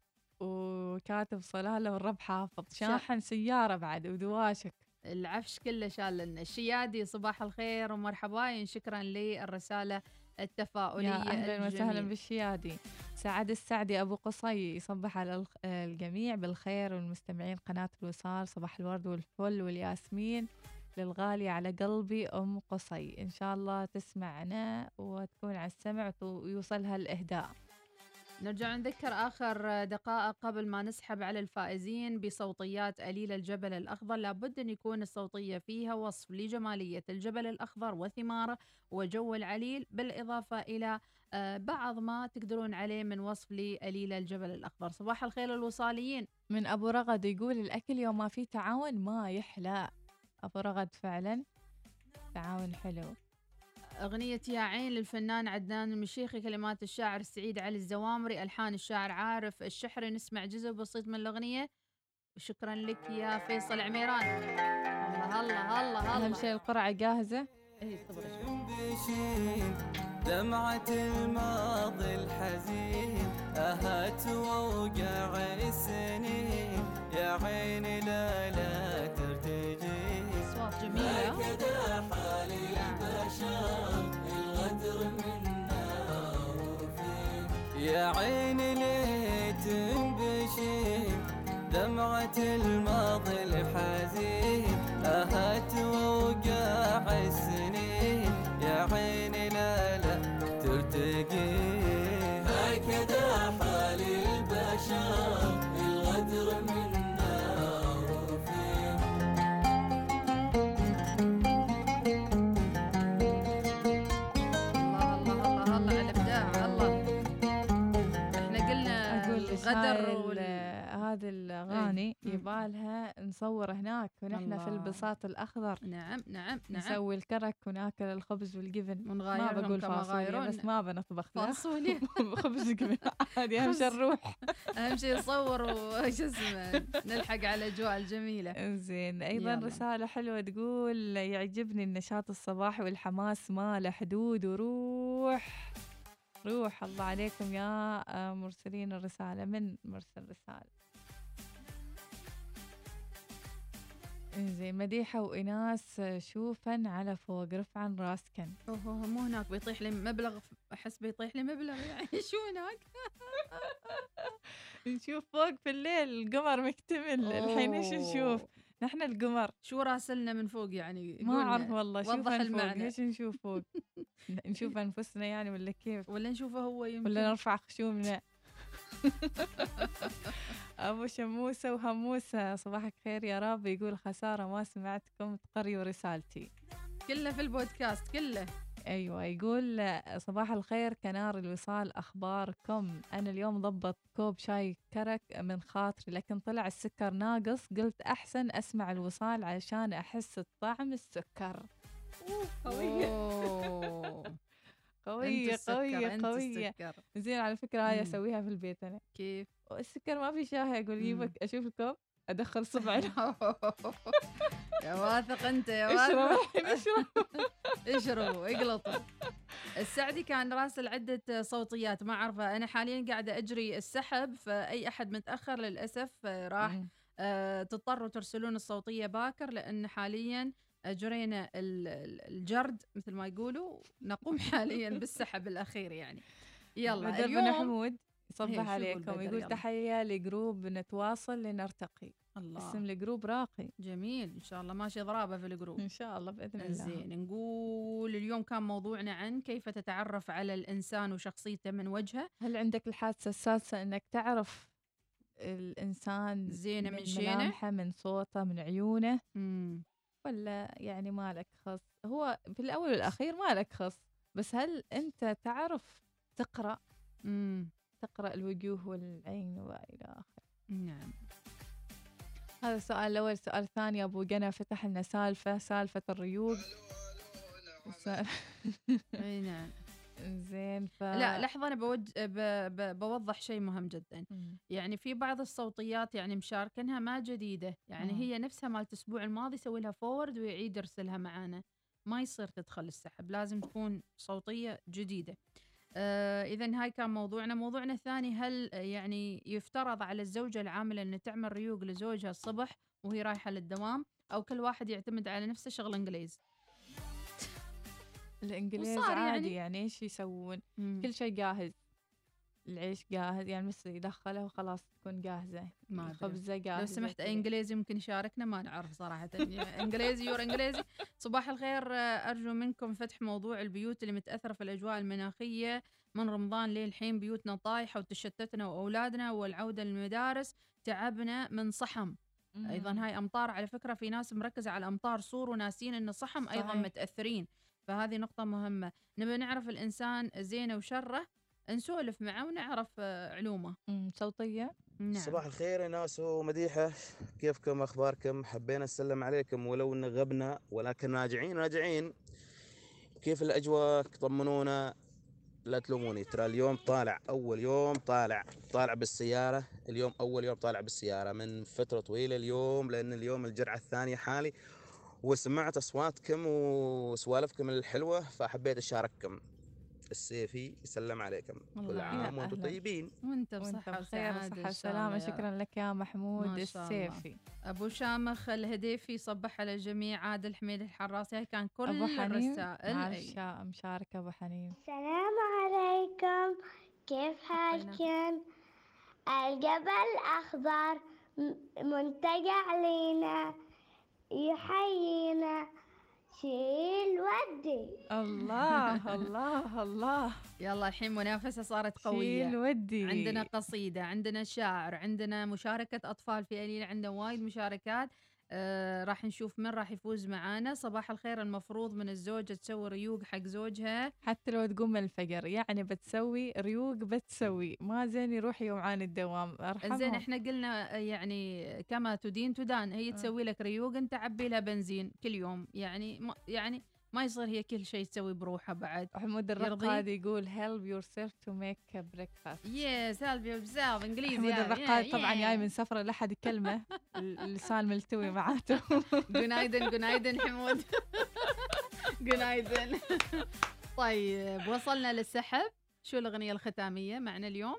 وكاتب صلالة والرب حافظ. شاحن سيارة بعد ودواشك. العفش كله شال لنا. الشيادي صباح الخير ومرحبا شكرا للرسالة التفاؤلية يا أهلا وسهلا. بالشيادي. سعد السعدي أبو قصي يصبح على الجميع بالخير والمستمعين قناة الوصال. صباح الورد والفل والياسمين. للغالية على قلبي أم قصي. إن شاء الله تسمعنا وتكون على السمع ويوصلها الإهداء. نرجع نذكر آخر دقائق قبل ما نسحب على الفائزين بصوتيات أليل الجبل الأخضر. لابد أن يكون الصوتية فيها وصف لجمالية الجبل الأخضر وثماره وجو العليل بالإضافة إلى آه، بعض ما تقدرون عليه من وصف لأليل الجبل الأخضر. صباح الخير الوصاليين من أبو رغد يقول الأكل يوم ما في تعاون ما يحلى. أبو رغد فعلا تعاون حلو. أغنية يا عين للفنان عدنان المشيخي كلمات الشاعر السعيد علي الزوامري ألحان الشاعر عارف الشحري نسمع جزء بسيط من الأغنية. وشكرا لك يا فيصل عميران. الله الله الله الله. أهم شيء القرعة جاهزة. إيه. دمعة الماضي الحزين أهات ووقع السنين. يا عيني لا لا ترتجي. أصوات جميلة. يا عيني ليه تنبشي دمعة الماضي الحزين أهات ووقع السنين هذه الأغاني مم. يبالها نصور هناك ونحن في. البساط الأخضر. نعم نعم نعم. نسوي الكرك وناكل الخبز والجبن. ما بقول فاصوليا. بس ما بنطبخ فاصوليا. خبز جبن عادي أهم شيء نروح. أهم شيء نصور وش اسمه نلحق على الأجواء الجميلة. زين. أيضا يلا. رسالة حلوة تقول يعجبني النشاط الصباحي والحماس ما له حدود وروح. روح الله عليكم يا آه، مرسلين الرسالة من مرسل رسالة. زين مديحة وإناس شوفا على فوق رفعا راسكن. اوه مو هناك بيطيح لي مبلغ أحس بيطيح لي مبلغ يعني شو هناك؟ نشوف فوق في الليل القمر مكتمل. الحين إيش نشوف. نحن القمر. شو راسلنا من فوق يعني؟ ما. أعرف والله شوف المعنى. إيش نشوف فوق؟ نشوف أنفسنا يعني ولا كيف؟ ولا نشوفه هو يمكن. ولا نرفع خشومنا. أبو شموسة وهموسة صباحك خير يا رب. يقول خسارة ما سمعتكم تقريوا رسالتي كله في البودكاست كله. أيوه يقول صباح الخير كنار الوصال أخباركم؟ أنا اليوم ضبط كوب شاي كرك من خاطري لكن طلع السكر ناقص. قلت أحسن أسمع الوصال عشان أحس بطعم السكر. قوية. قوية قوية قوية. زين على فكرة هاي مم. أسويها في البيت أنا. كيف؟ السكر ما في شاي أقول جيبك أشوف الكوب أدخل صبعي. يا واثق أنت يا واثق. اشرب اشربوا اقلطوا. السعدي كان راسل عدة صوتيات ما أعرفها. أنا حاليا قاعدة أجري السحب فأي أحد متأخر للأسف آه، راح. آه، تضطروا ترسلون الصوتية باكر لأن حاليا جرينا ال- ال- الجرد مثل ما يقولوا نقوم حاليا بالسحب الأخير يعني. يلا اليوم حمود. يصبح يقول عليكم؟ يقول. تحية ل group نتواصل لنرتقي. الله. اسم ال group راقي. جميل. إن شاء الله ماشي ضرابة في ال group. إن شاء الله بإذن الله. زين. نقول اليوم كان موضوعنا عن كيف تتعرف على الإنسان وشخصيته من وجهه. هل عندك الحاسة السادسة إنك تعرف الإنسان زينة من من شينه؟ ملامحه من صوته من عيونه؟ مم. ولا يعني ما لك خص؟ هو في الأول والأخير ما لك خص بس هل أنت تعرف تقرأ؟ مم. تقرأ الوجوه والعين والى آخره. نعم. هذا السؤال الأول السؤال الثاني أبو جنى فتح لنا سالفة سالفة الريوق. أي نعم. زين ف لا لحظة أنا بوج... ب... ب... بوضح شيء مهم جدا. مم. يعني في بعض الصوتيات يعني مشاركنها ما جديدة. يعني مم. هي نفسها مالت الأسبوع الماضي سوي لها فورد ويعيد يرسلها معانا. ما يصير تدخل السحب لازم تكون صوتية جديدة. آه إذا هاي كان موضوعنا. موضوعنا الثاني هل آه، يعني يفترض على الزوجة العاملة أن تعمل ريوق لزوجها الصبح وهي رايحة للدوام أو كل واحد يعتمد على نفسه شغل إنجليز؟ الإنجليز وصار عادي يعني- يعني إيش يسوون؟ مم. كل شيء جاهز. العيش جاهز يعني بس يدخله وخلاص تكون جاهزة ما. الخبزة جاهزة لو سمحت كذا. اي إنجليزي ممكن يشاركنا ما نعرف صراحة يعني إنجليزي يور إنجليزي صباح الخير آه، أرجو منكم فتح موضوع البيوت اللي متأثرة في الأجواء المناخية من رمضان للحين بيوتنا طايحة وتشتتنا وأولادنا والعودة للمدارس تعبنا من صحم. أيضا هاي أمطار على فكرة في ناس مركزة على أمطار صور وناسين إن صحم أيضا صحيح. متأثرين فهذه نقطة مهمة نبي نعرف الإنسان زينه وشره نسولف معه ونعرف آه، علومه. صوتية نعم. صباح الخير يا ناس ومديحة. كيفكم؟ أخباركم؟ حبينا نسلم عليكم ولو إن غبنا ولكن راجعين راجعين. كيف الأجواء؟ طمنونا. لا تلوموني. ترى اليوم طالع أول يوم طالع طالع بالسيارة. اليوم أول يوم طالع بالسيارة. من فترة طويلة اليوم لأن اليوم الجرعة الثانية حالي. وسمعت أصواتكم وسوالفكم الحلوة فحبيت أشارككم. السيفي يسلم عليكم كل عام وأنتم أهلا. طيبين. وأنت بصحة بخير وسعادة وصحة وسلامة شكرا لك يا محمود. السيفي. أبو شامخ الهديفي صبح على الجميع. عادل حميد الحراسي هاي كان كل أبو حنين. الرسائل. أي. مشاركة أبو حنين. السلام عليكم. كيف حالكم؟ الجبل الأخضر م- منتجع لينا يحيينا. شيل ودي. الله الله الله. يلا الحين منافسة صارت قوية. شيل ودي. عندنا قصيدة عندنا شاعر عندنا مشاركة أطفال في أليل عندنا وايد مشاركات. آه راح نشوف من راح يفوز معانا. صباح الخير المفروض من الزوجة تسوي ريوق حق زوجها. حتى لو تقوم من الفجر يعني بتسوي ريوق بتسوي. ما زين يروح يوم عن الدوام. أرحمهم. زين إحنا قلنا آه، يعني كما تدين تدان هي تسوي لك ريوق أنت عبي لها بنزين كل يوم. يعني ما يعني ما يصير هي كل شيء تسوي بروحها بعد. حمود؟ الرقاد يقول help yourself to make a breakfast. يس هلبي بزاف إنجليزي حمود يعني. الرقاد طبعا. جاي من سفرة لحد كلمة. اللسان ملتوي معاته. جنايدن جنايدن حمود. جنايدن طيب وصلنا للسحب. شو الأغنية الختامية معنا اليوم؟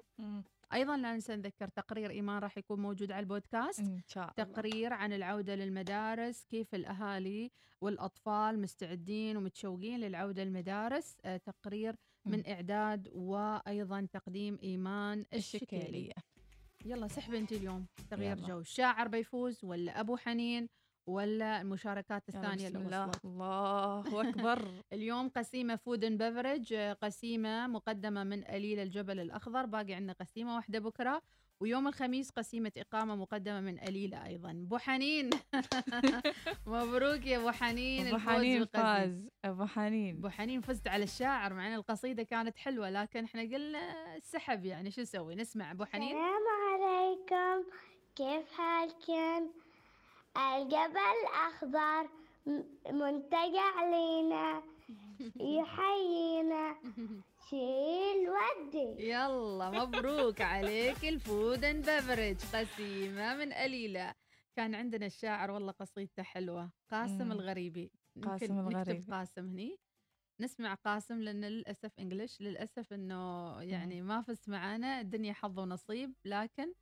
أيضا لا ننسى نذكر تقرير إيمان راح يكون موجود على البودكاست. إن شاء الله. تقرير عن العودة للمدارس كيف الأهالي والأطفال مستعدين ومتشوقين للعودة للمدارس. آه، تقرير من إعداد وأيضا تقديم إيمان الشكيلي الشكيلية يلا سحب أنت اليوم. تغيير. جو. الشاعر بيفوز ولا أبو حنين؟ ولا المشاركات بسم اللي الله أكبر. اليوم قسيمة food and beverage قسيمة مقدمة من أليلا الجبل الأخضر. باقي عندنا قسيمة واحدة بكرة. ويوم الخميس قسيمة إقامة مقدمة من أليلا أيضا. أبو حنين. مبروك يا أبو حنين الفوز حنين. فاز أبو حنين. أبو حنين فزت على الشاعر مع أن القصيدة كانت حلوة لكن إحنا قلنا السحب يعني شو نسوي؟ نسمع أبو حنين. السلام عليكم. كيف حالكم؟ الجبل الأخضر منتجع أليلا يحيينا. شيل ودي. يلا مبروك عليك. ال food and beverage قسيمة من أليلا. كان عندنا الشاعر والله قصيدته حلوة قاسم. الغريبي. قاسم نكتب الغريبي. قاسم هني. نسمع قاسم لأن للأسف إنجلش للأسف إنه يعني ما فزت معانا. الدنيا حظ ونصيب لكن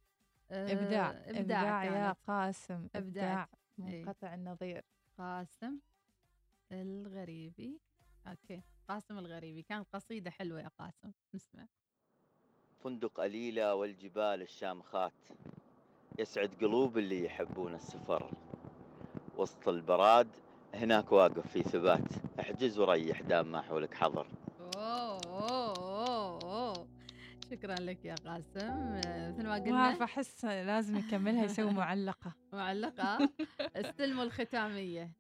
آه، إبداع إبداع يا كانت. قاسم إبداع. إبداع. منقطع النظير. قاسم الغريبي. أوكي. قاسم الغريبي. كانت قصيدة حلوة يا قاسم. نسمع. فندق قليلة والجبال الشامخات. يسعد قلوب اللي يحبون السفر. وسط البراد هناك واقف في ثبات. احجز وريح دام ما حولك حظر. أوه. شكرا لك يا قاسم. آه، مثل ما ما قلنا اعرف أحس لازم يكملها يسوي معلقة. معلقة. استلموا الختامية.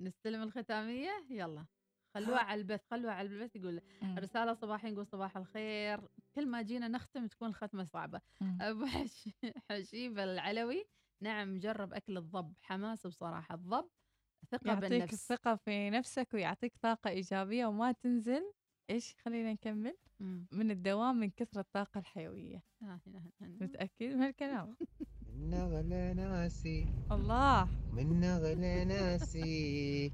نستلم الختامية؟ يلا. خلوها على البث خلوها على البث. يقول مم. رسالة صباحي نقول صباح الخير. كل ما جينا نختم تكون مم. أبو حش... حشيب العلوي. نعم جرب أكل الضب. حماس بصراحة. الضب ثقة يعطيك بالنفس. الثقة في نفسك ويعطيك طاقة إيجابية وما تنزل. إيش خلينا نكمل. من الدوام من كثرة الطاقة الحيوية. آه،. متأكد من هالكلام من أغلى ناسي. الله. من أغلى ناسي.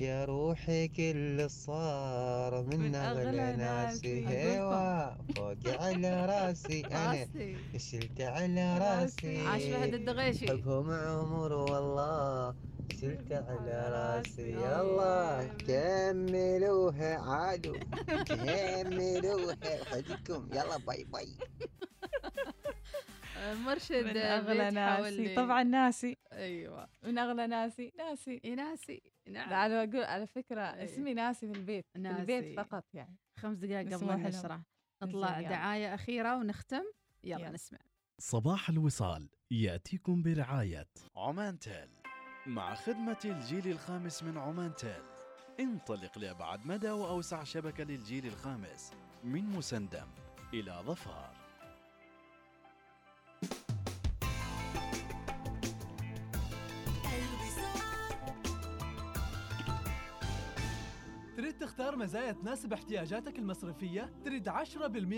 يا روحي كل صار. من, أغلى ناسي. هيوا فوق على راسي. أنا راسي. شلت على راسي. عاش فهد الدغيشي. حبهم عمر والله. شلت على راسي يلا كملوها عادوا. كملوها وحدكم يلا باي باي. مرشد من بيت ناسي. طبعا ناسي. أيوه. من أغلى ناسي. ناسي. إي ناسي. نعم. لا أنا أقول على فكرة إيه. اسمي ناسي في البيت. في ناسي. البيت فقط يعني. خمس دقائق قبل. النشرة نطلع يلا. دعاية أخيرة ونختم. يلا, يلا. نسمع. صباح الوصال. يأتيكم برعاية عمان تيل. مع خدمة الجيل الخامس من عمان تيل انطلق لأبعد مدى وأوسع شبكة للجيل الخامس من مسندم إلى ظفار تريد تختار مزايا تناسب احتياجاتك المصرفية؟ تريد 10%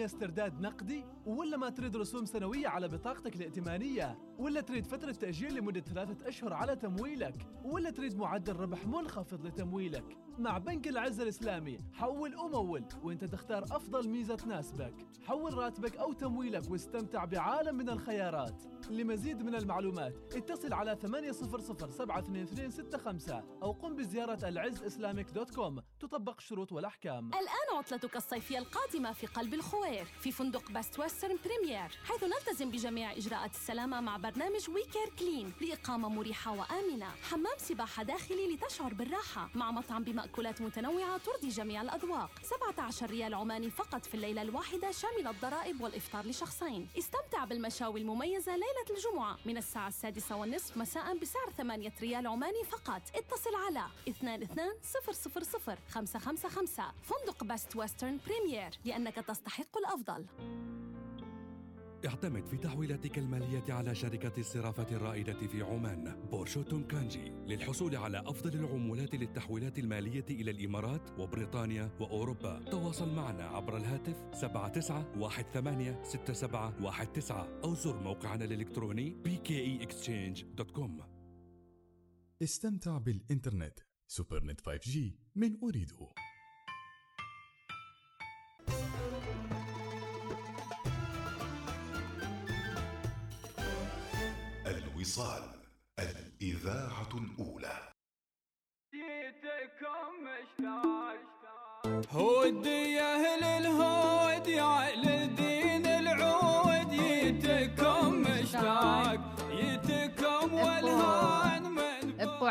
استرداد نقدي؟ ولا ما تريد رسوم سنوية على بطاقتك الائتمانية؟ ولا تريد فترة تأجيل لمدة ثلاثة أشهر على تمويلك؟ ولا تريد معدل ربح منخفض لتمويلك؟ مع بنك العز الإسلامي حول ومول وإنت تختار أفضل ميزة تناسبك حول راتبك أو تمويلك واستمتع بعالم من الخيارات لمزيد من المعلومات اتصل على 800 72265 أو قم بزيارة alizzislamic dot com تطبق الشروط والأحكام الآن عطلتك الصيفية القادمة في قلب الخوير في فندق Best Western Premier حيث نلتزم بجميع إجراءات السلامة مع برنامج We Care Clean لإقامة مريحة وآمنة. حمام سباحة داخلي لتشعر بالراحة مع مطعم بمأكولات متنوعة ترضي جميع الأذواق. 17 ريال عماني فقط في الليلة الواحدة شامل الضرائب والإفطار لشخصين. استمتع بالمشاوي المميزة ليلة الجمعة من الساعة السادسة والنصف مساء بسعر 8 ريال عماني فقط. اتصل على 22 000 555 فندق Best Western Premier لأنك تستحق الأفضل. اعتمد في تحويلاتك المالية على شركة الصرافة الرائدة في عمان. بورشوتم كانجي للحصول على أفضل العمولات للتحويلات المالية إلى الإمارات وبريطانيا وأوروبا. تواصل معنا عبر الهاتف 79186719 أو زر موقعنا الإلكتروني bkeexchange.com استمتع بالإنترنت. سوبرنت 5G من أريدو الوصال الإذاعة الأولى. جيتكم مشتاق هودي أهل الهود يا أهل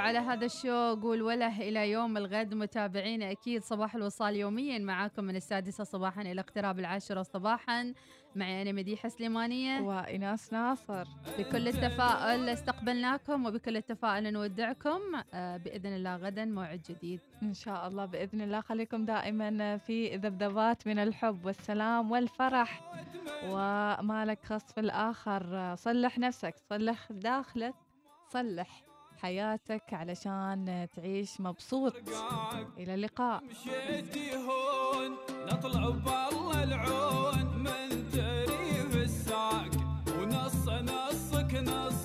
على هذا الشوق والوله إلى يوم الغد متابعينا أكيد صباح الوصال يوميا معاكم من السادسة صباحا إلى اقتراب العاشرة صباحا. معي أنا مديحة سليمانية. وإناس ناصر. بكل التفاؤل استقبلناكم وبكل التفاؤل نودعكم آه، بإذن الله غدا موعد جديد. إن شاء الله بإذن الله. خليكم دائما في ذبذبات من الحب والسلام والفرح. وما لك خص في الآخر. صلح نفسك صلح داخلك صلح. حياتك علشان تعيش مبسوط. إلى اللقاء. مشيتي هون نطلع بالله العون من الساق ونص نصك نص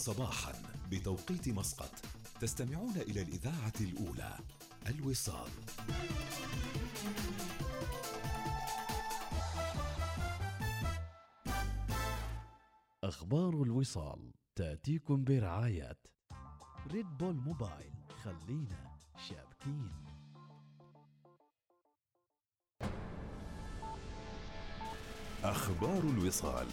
صباحا بتوقيت مسقط. تستمعون إلى الإذاعة الأولى الوصال. أخبار الوصال تأتيكم برعاية ريد بول موبايل خلينا شابكين. أخبار الوصال.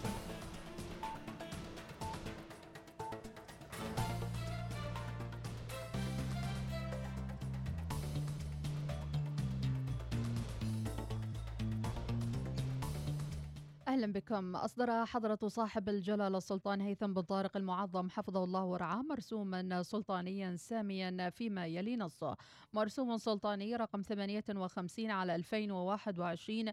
أهلا بكم. أصدر حضرة صاحب الجلالة السلطان هيثم بن طارق المعظم حفظه الله ورعاه مرسوما سلطانيا ساميا فيما يلي نصه. مرسوم سلطاني رقم 58 على 2021